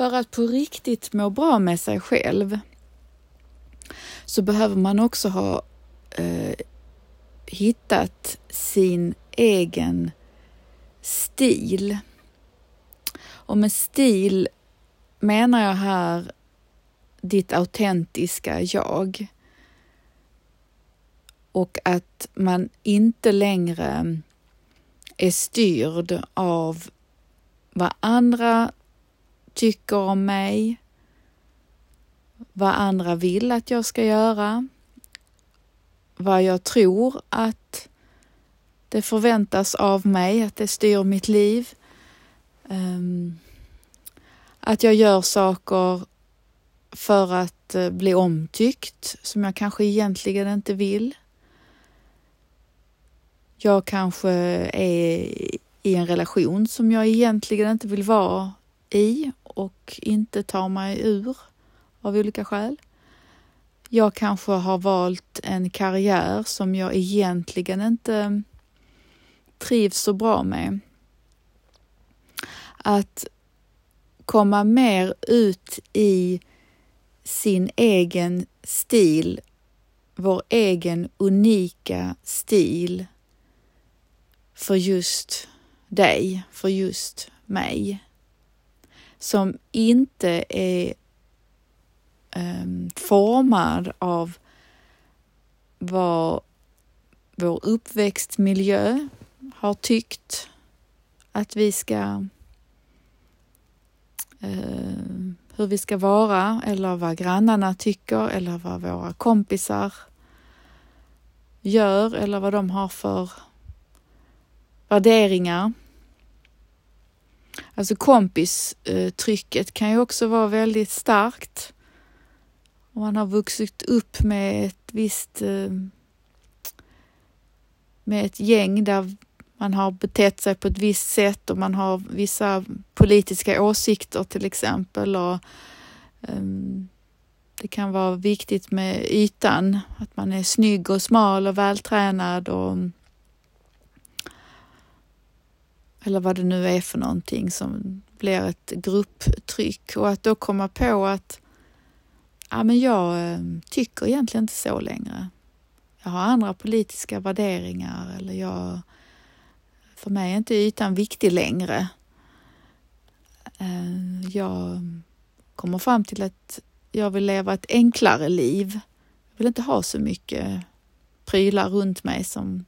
För att på riktigt må bra med sig själv så behöver man också ha eh, hittat sin egen stil. Och med stil menar jag här ditt autentiska jag. Och att man inte längre är styrd av vad andra tycker om mig, vad andra vill att jag ska göra, vad jag tror att det förväntas av mig, att det styr mitt liv. Ehm, att jag gör saker för att eh, bli omtyckt som jag kanske egentligen inte vill. Jag kanske är i en relation som jag egentligen inte vill vara i och inte tar mig ur av olika skäl. Jag kanske har valt en karriär som jag egentligen inte trivs så bra med. Att komma mer ut i sin egen stil, vår egen unika stil för just dig, för just mig. Som inte är um, formad av vad vår uppväxtmiljö har tyckt att vi ska uh, hur vi ska vara eller vad grannarna tycker eller vad våra kompisar gör eller vad de har för värderingar. Alltså kompistrycket kan ju också vara väldigt starkt. Och man har vuxit upp med ett visst eh, med ett gäng där man har betett sig på ett visst sätt och man har vissa politiska åsikter till exempel. Och, um, det kan vara viktigt med ytan, att man är snygg och smal och vältränad och eller vad det nu är för någonting som blir ett grupptryck och att då komma på att ja, men jag eh, tycker egentligen inte så längre. Jag har andra politiska värderingar eller jag, för mig är inte ytan viktig längre. Eh, jag kommer fram till att jag vill leva ett enklare liv. Jag vill inte ha så mycket prylar runt mig som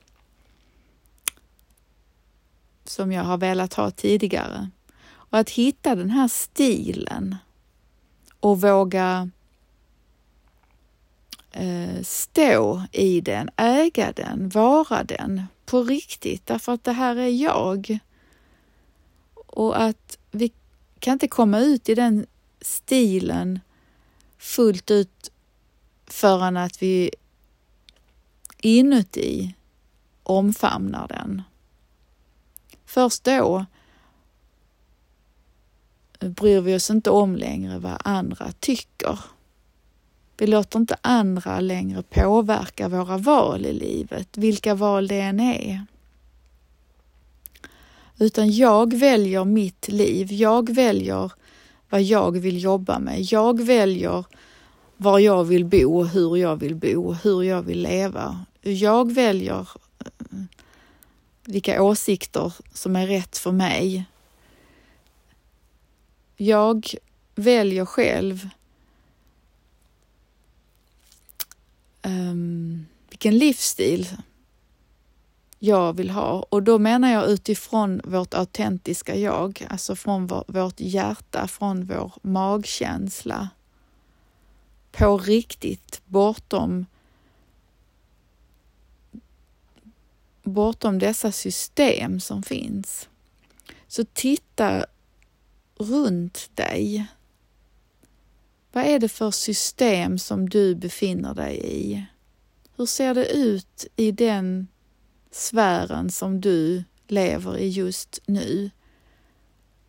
som jag har velat ha tidigare. Och att hitta den här stilen och våga eh, stå i den, äga den, vara den på riktigt, därför att det här är jag. Och att vi kan inte komma ut i den stilen fullt ut förrän att vi inuti omfamnar den. Först då bryr vi oss inte om längre vad andra tycker. Vi låter inte andra längre påverka våra val i livet, vilka val det än är. Utan jag väljer mitt liv. Jag väljer vad jag vill jobba med. Jag väljer var jag vill bo, hur jag vill bo, hur jag vill leva. Jag väljer eh, vilka åsikter som är rätt för mig. Jag väljer själv um, vilken livsstil jag vill ha och då menar jag utifrån vårt autentiska jag, alltså från vårt hjärta, från vår magkänsla. På riktigt, bortom bortom dessa system som finns. Så titta runt dig. Vad är det för system som du befinner dig i? Hur ser det ut i den sfären som du lever i just nu?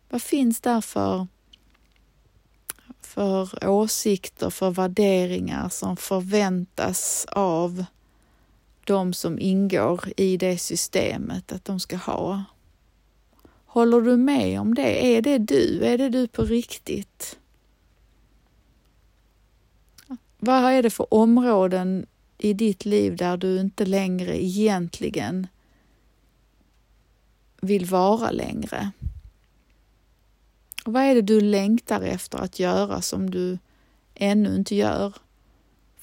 Vad finns där för, för åsikter, för värderingar som förväntas av de som ingår i det systemet att de ska ha. Håller du med om det? Är det du? Är det du på riktigt? Vad är det för områden i ditt liv där du inte längre egentligen vill vara längre? vad är det du längtar efter att göra som du ännu inte gör?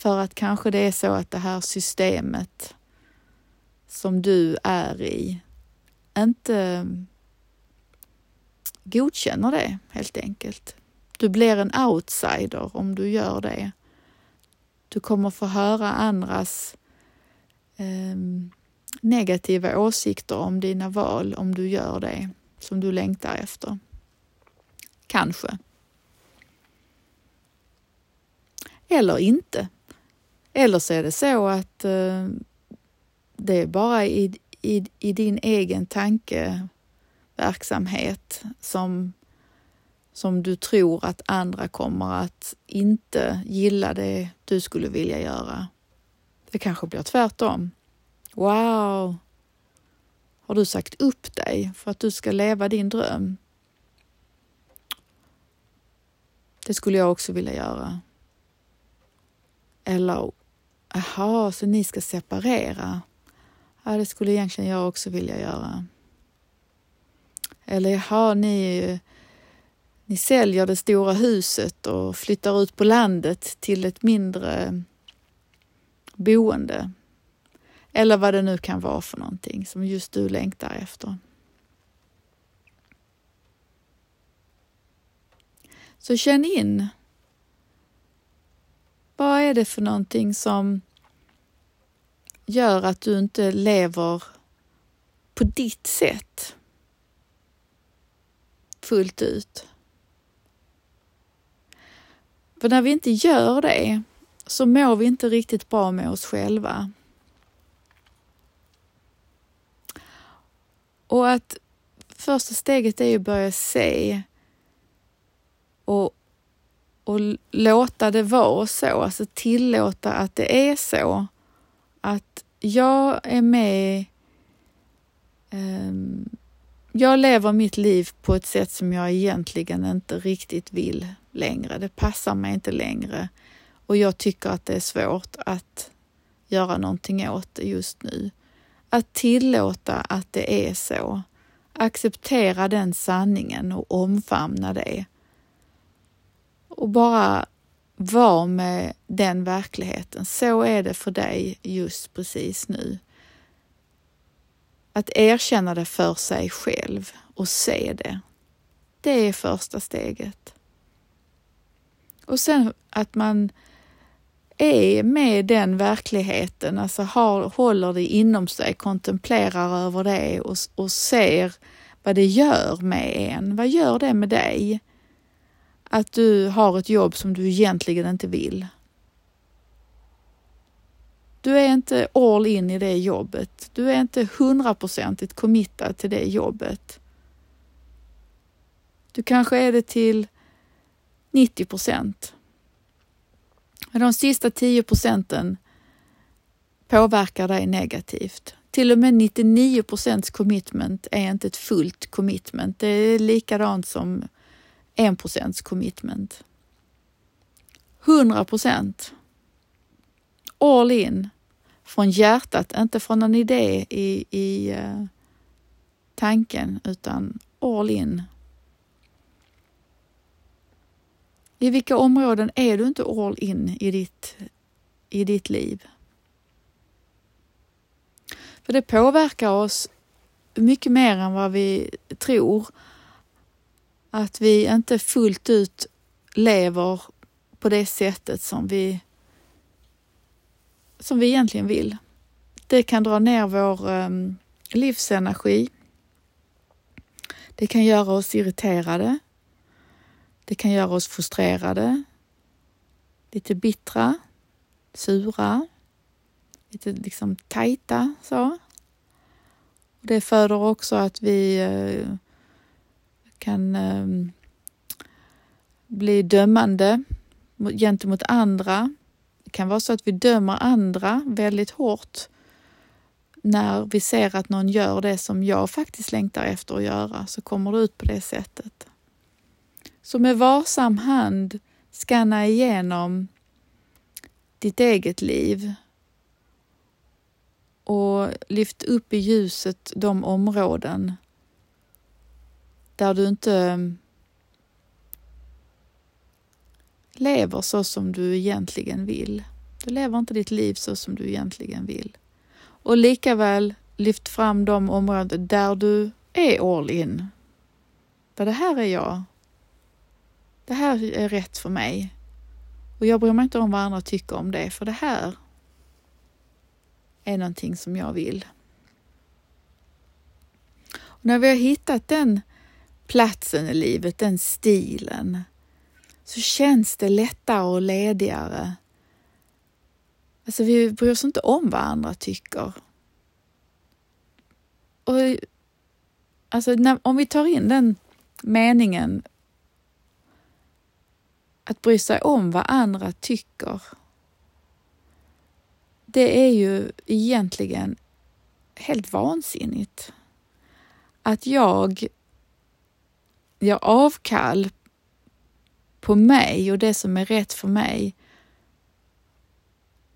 För att kanske det är så att det här systemet som du är i inte godkänner det helt enkelt. Du blir en outsider om du gör det. Du kommer få höra andras eh, negativa åsikter om dina val om du gör det som du längtar efter. Kanske. Eller inte. Eller så är det så att eh, det är bara i, i, i din egen tankeverksamhet som, som du tror att andra kommer att inte gilla det du skulle vilja göra. Det kanske blir tvärtom. Wow! Har du sagt upp dig för att du ska leva din dröm? Det skulle jag också vilja göra. Eller, jaha, så ni ska separera? Ja, det skulle egentligen jag också vilja göra. Eller, jaha, ni, ni säljer det stora huset och flyttar ut på landet till ett mindre boende. Eller vad det nu kan vara för någonting som just du längtar efter. Så känn in. Vad är det för någonting som gör att du inte lever på ditt sätt fullt ut? För när vi inte gör det så mår vi inte riktigt bra med oss själva. Och att första steget är att börja se och, och låta det vara så, alltså tillåta att det är så. Att jag är med um, jag lever mitt liv på ett sätt som jag egentligen inte riktigt vill längre. Det passar mig inte längre och jag tycker att det är svårt att göra någonting åt det just nu. Att tillåta att det är så. Acceptera den sanningen och omfamna det och bara vara med den verkligheten. Så är det för dig just precis nu. Att erkänna det för sig själv och se det. Det är första steget. Och sen att man är med den verkligheten, alltså har, håller det inom sig, kontemplerar över det och, och ser vad det gör med en. Vad gör det med dig? Att du har ett jobb som du egentligen inte vill. Du är inte all in i det jobbet. Du är inte hundraprocentigt committad till det jobbet. Du kanske är det till 90 procent. Men de sista 10 procenten påverkar dig negativt. Till och med 99 procents commitment är inte ett fullt commitment. Det är likadant som 1 commitment. 100 procent. All in. Från hjärtat, inte från en idé i, i uh, tanken, utan all in. I vilka områden är du inte all in i ditt, i ditt liv? För det påverkar oss mycket mer än vad vi tror att vi inte fullt ut lever på det sättet som vi, som vi egentligen vill. Det kan dra ner vår um, livsenergi. Det kan göra oss irriterade. Det kan göra oss frustrerade, lite bittra, sura, lite liksom tajta så. Det föder också att vi eh, kan ehm, bli dömande gentemot andra. Det kan vara så att vi dömer andra väldigt hårt när vi ser att någon gör det som jag faktiskt längtar efter att göra så kommer det ut på det sättet. Så med varsam hand skanna igenom ditt eget liv och lyft upp i ljuset de områden där du inte ehm, lever så som du egentligen vill. Du lever inte ditt liv så som du egentligen vill. Och likaväl, lyft fram de områden där du är all in. Där det här är jag. Det här är rätt för mig. Och jag bryr mig inte om vad andra tycker om det, för det här är någonting som jag vill. Och när vi har hittat den platsen i livet, den stilen, så känns det lättare och ledigare. Alltså vi bryr oss inte om vad andra tycker. Och alltså när, om vi tar in den meningen att bry sig om vad andra tycker. Det är ju egentligen helt vansinnigt. Att jag gör avkall på mig och det som är rätt för mig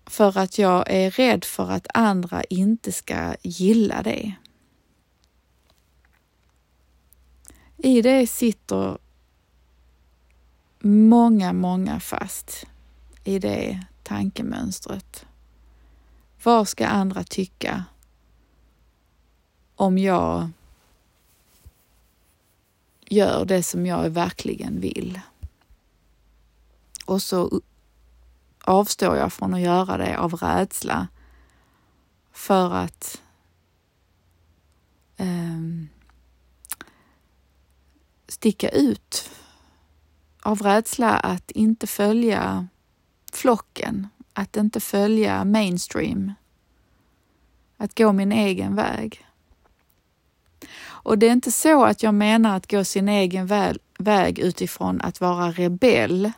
för att jag är rädd för att andra inte ska gilla det. I det sitter många, många fast i det tankemönstret. Vad ska andra tycka om jag gör det som jag verkligen vill? Och så avstår jag från att göra det av rädsla för att um, sticka ut av rädsla att inte följa flocken, att inte följa mainstream, att gå min egen väg. Och det är inte så att jag menar att gå sin egen väg utifrån att vara rebell.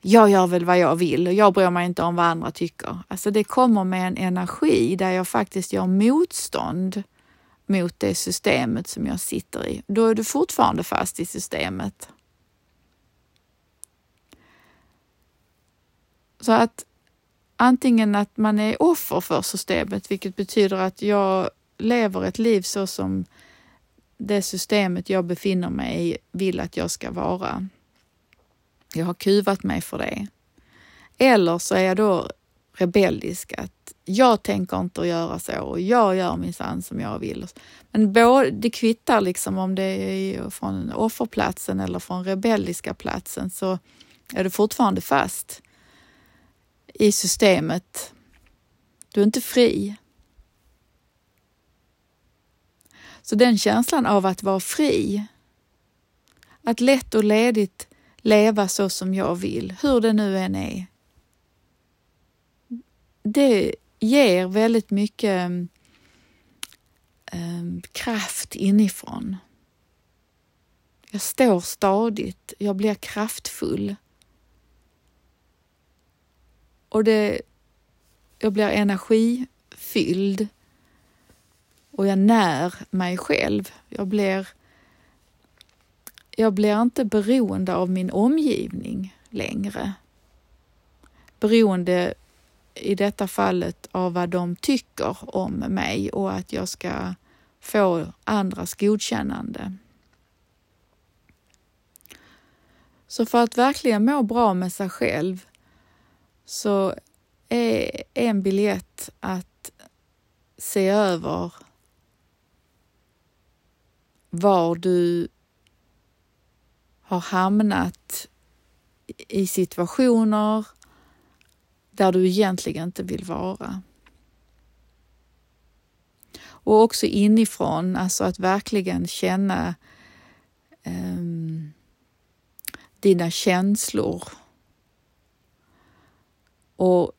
Jag gör väl vad jag vill och jag bryr mig inte om vad andra tycker. Alltså det kommer med en energi där jag faktiskt gör motstånd mot det systemet som jag sitter i. Då är du fortfarande fast i systemet. Så att antingen att man är offer för systemet, vilket betyder att jag lever ett liv så som det systemet jag befinner mig i vill att jag ska vara. Jag har kuvat mig för det. Eller så är jag då rebellisk, att jag tänker inte göra så och jag gör minsann som jag vill. Men både, det kvittar liksom om det är från offerplatsen eller från rebelliska platsen så är du fortfarande fast i systemet. Du är inte fri. Så den känslan av att vara fri, att lätt och ledigt leva så som jag vill, hur det nu än är, det ger väldigt mycket um, kraft inifrån. Jag står stadigt, jag blir kraftfull. Och det, jag blir energifylld och jag när mig själv. Jag blir, jag blir inte beroende av min omgivning längre. Beroende i detta fallet av vad de tycker om mig och att jag ska få andras godkännande. Så för att verkligen må bra med sig själv så är en biljett att se över var du har hamnat i situationer där du egentligen inte vill vara. Och också inifrån, alltså att verkligen känna um, dina känslor och,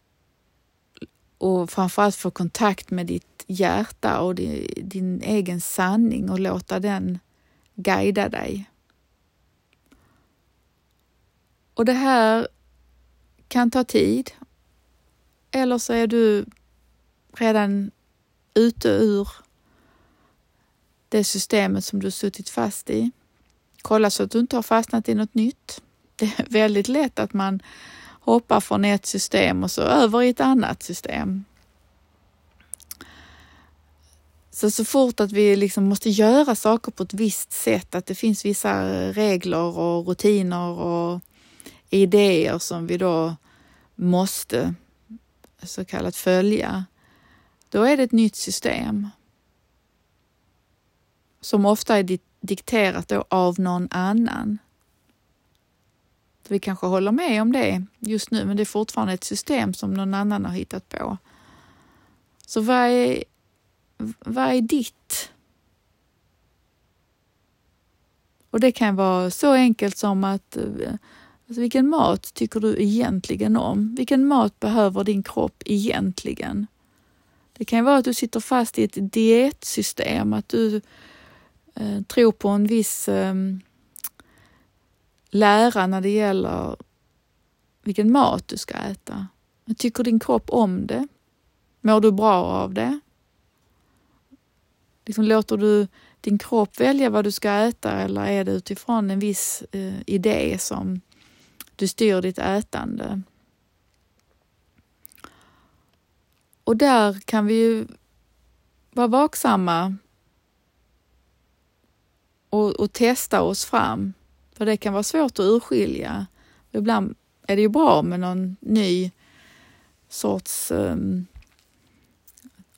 och framförallt få kontakt med ditt hjärta och din, din egen sanning och låta den guida dig. Och det här kan ta tid. Eller så är du redan ute ur det systemet som du suttit fast i. Kolla så att du inte har fastnat i något nytt. Det är väldigt lätt att man hoppar från ett system och så över i ett annat system. Så, så fort att vi liksom måste göra saker på ett visst sätt, att det finns vissa regler och rutiner och idéer som vi då måste så kallat följa, då är det ett nytt system som ofta är dikterat då av någon annan. Vi kanske håller med om det just nu, men det är fortfarande ett system som någon annan har hittat på. Så vad är, vad är ditt? Och det kan vara så enkelt som att eh, alltså vilken mat tycker du egentligen om? Vilken mat behöver din kropp egentligen? Det kan vara att du sitter fast i ett dietsystem, att du eh, tror på en viss eh, lära när det gäller vilken mat du ska äta. Men tycker din kropp om det? Mår du bra av det? Liksom låter du din kropp välja vad du ska äta eller är det utifrån en viss eh, idé som du styr ditt ätande? Och där kan vi ju vara vaksamma och, och testa oss fram. För det kan vara svårt att urskilja. Ibland är det ju bra med någon ny sorts um,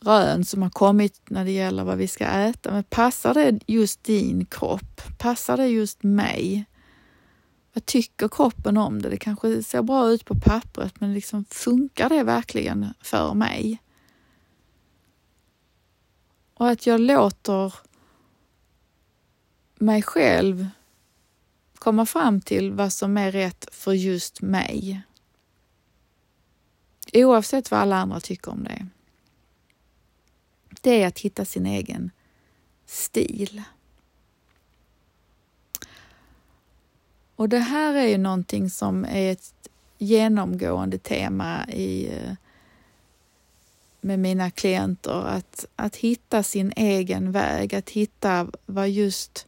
rön som har kommit när det gäller vad vi ska äta. Men passar det just din kropp? Passar det just mig? Vad tycker kroppen om det? Det kanske ser bra ut på pappret, men liksom funkar det verkligen för mig? Och att jag låter mig själv komma fram till vad som är rätt för just mig. Oavsett vad alla andra tycker om det. Det är att hitta sin egen stil. Och det här är ju någonting som är ett genomgående tema i, eh, med mina klienter. Att, att hitta sin egen väg, att hitta vad just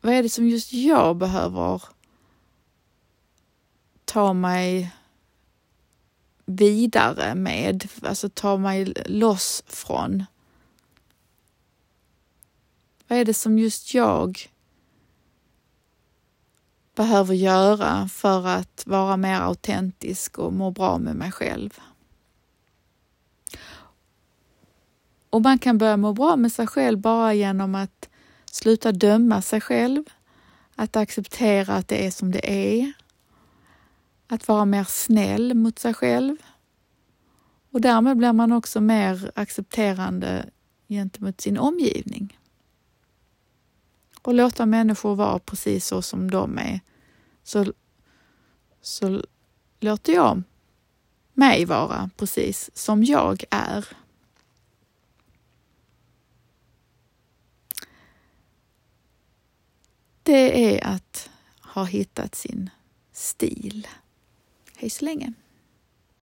vad är det som just jag behöver ta mig vidare med, alltså ta mig loss från? Vad är det som just jag behöver göra för att vara mer autentisk och må bra med mig själv? Och man kan börja må bra med sig själv bara genom att Sluta döma sig själv, att acceptera att det är som det är, att vara mer snäll mot sig själv. Och därmed blir man också mer accepterande gentemot sin omgivning. Och låta människor vara precis så som de är. Så, så låter jag mig vara precis som jag är. det är att ha hittat sin stil. Hej så länge!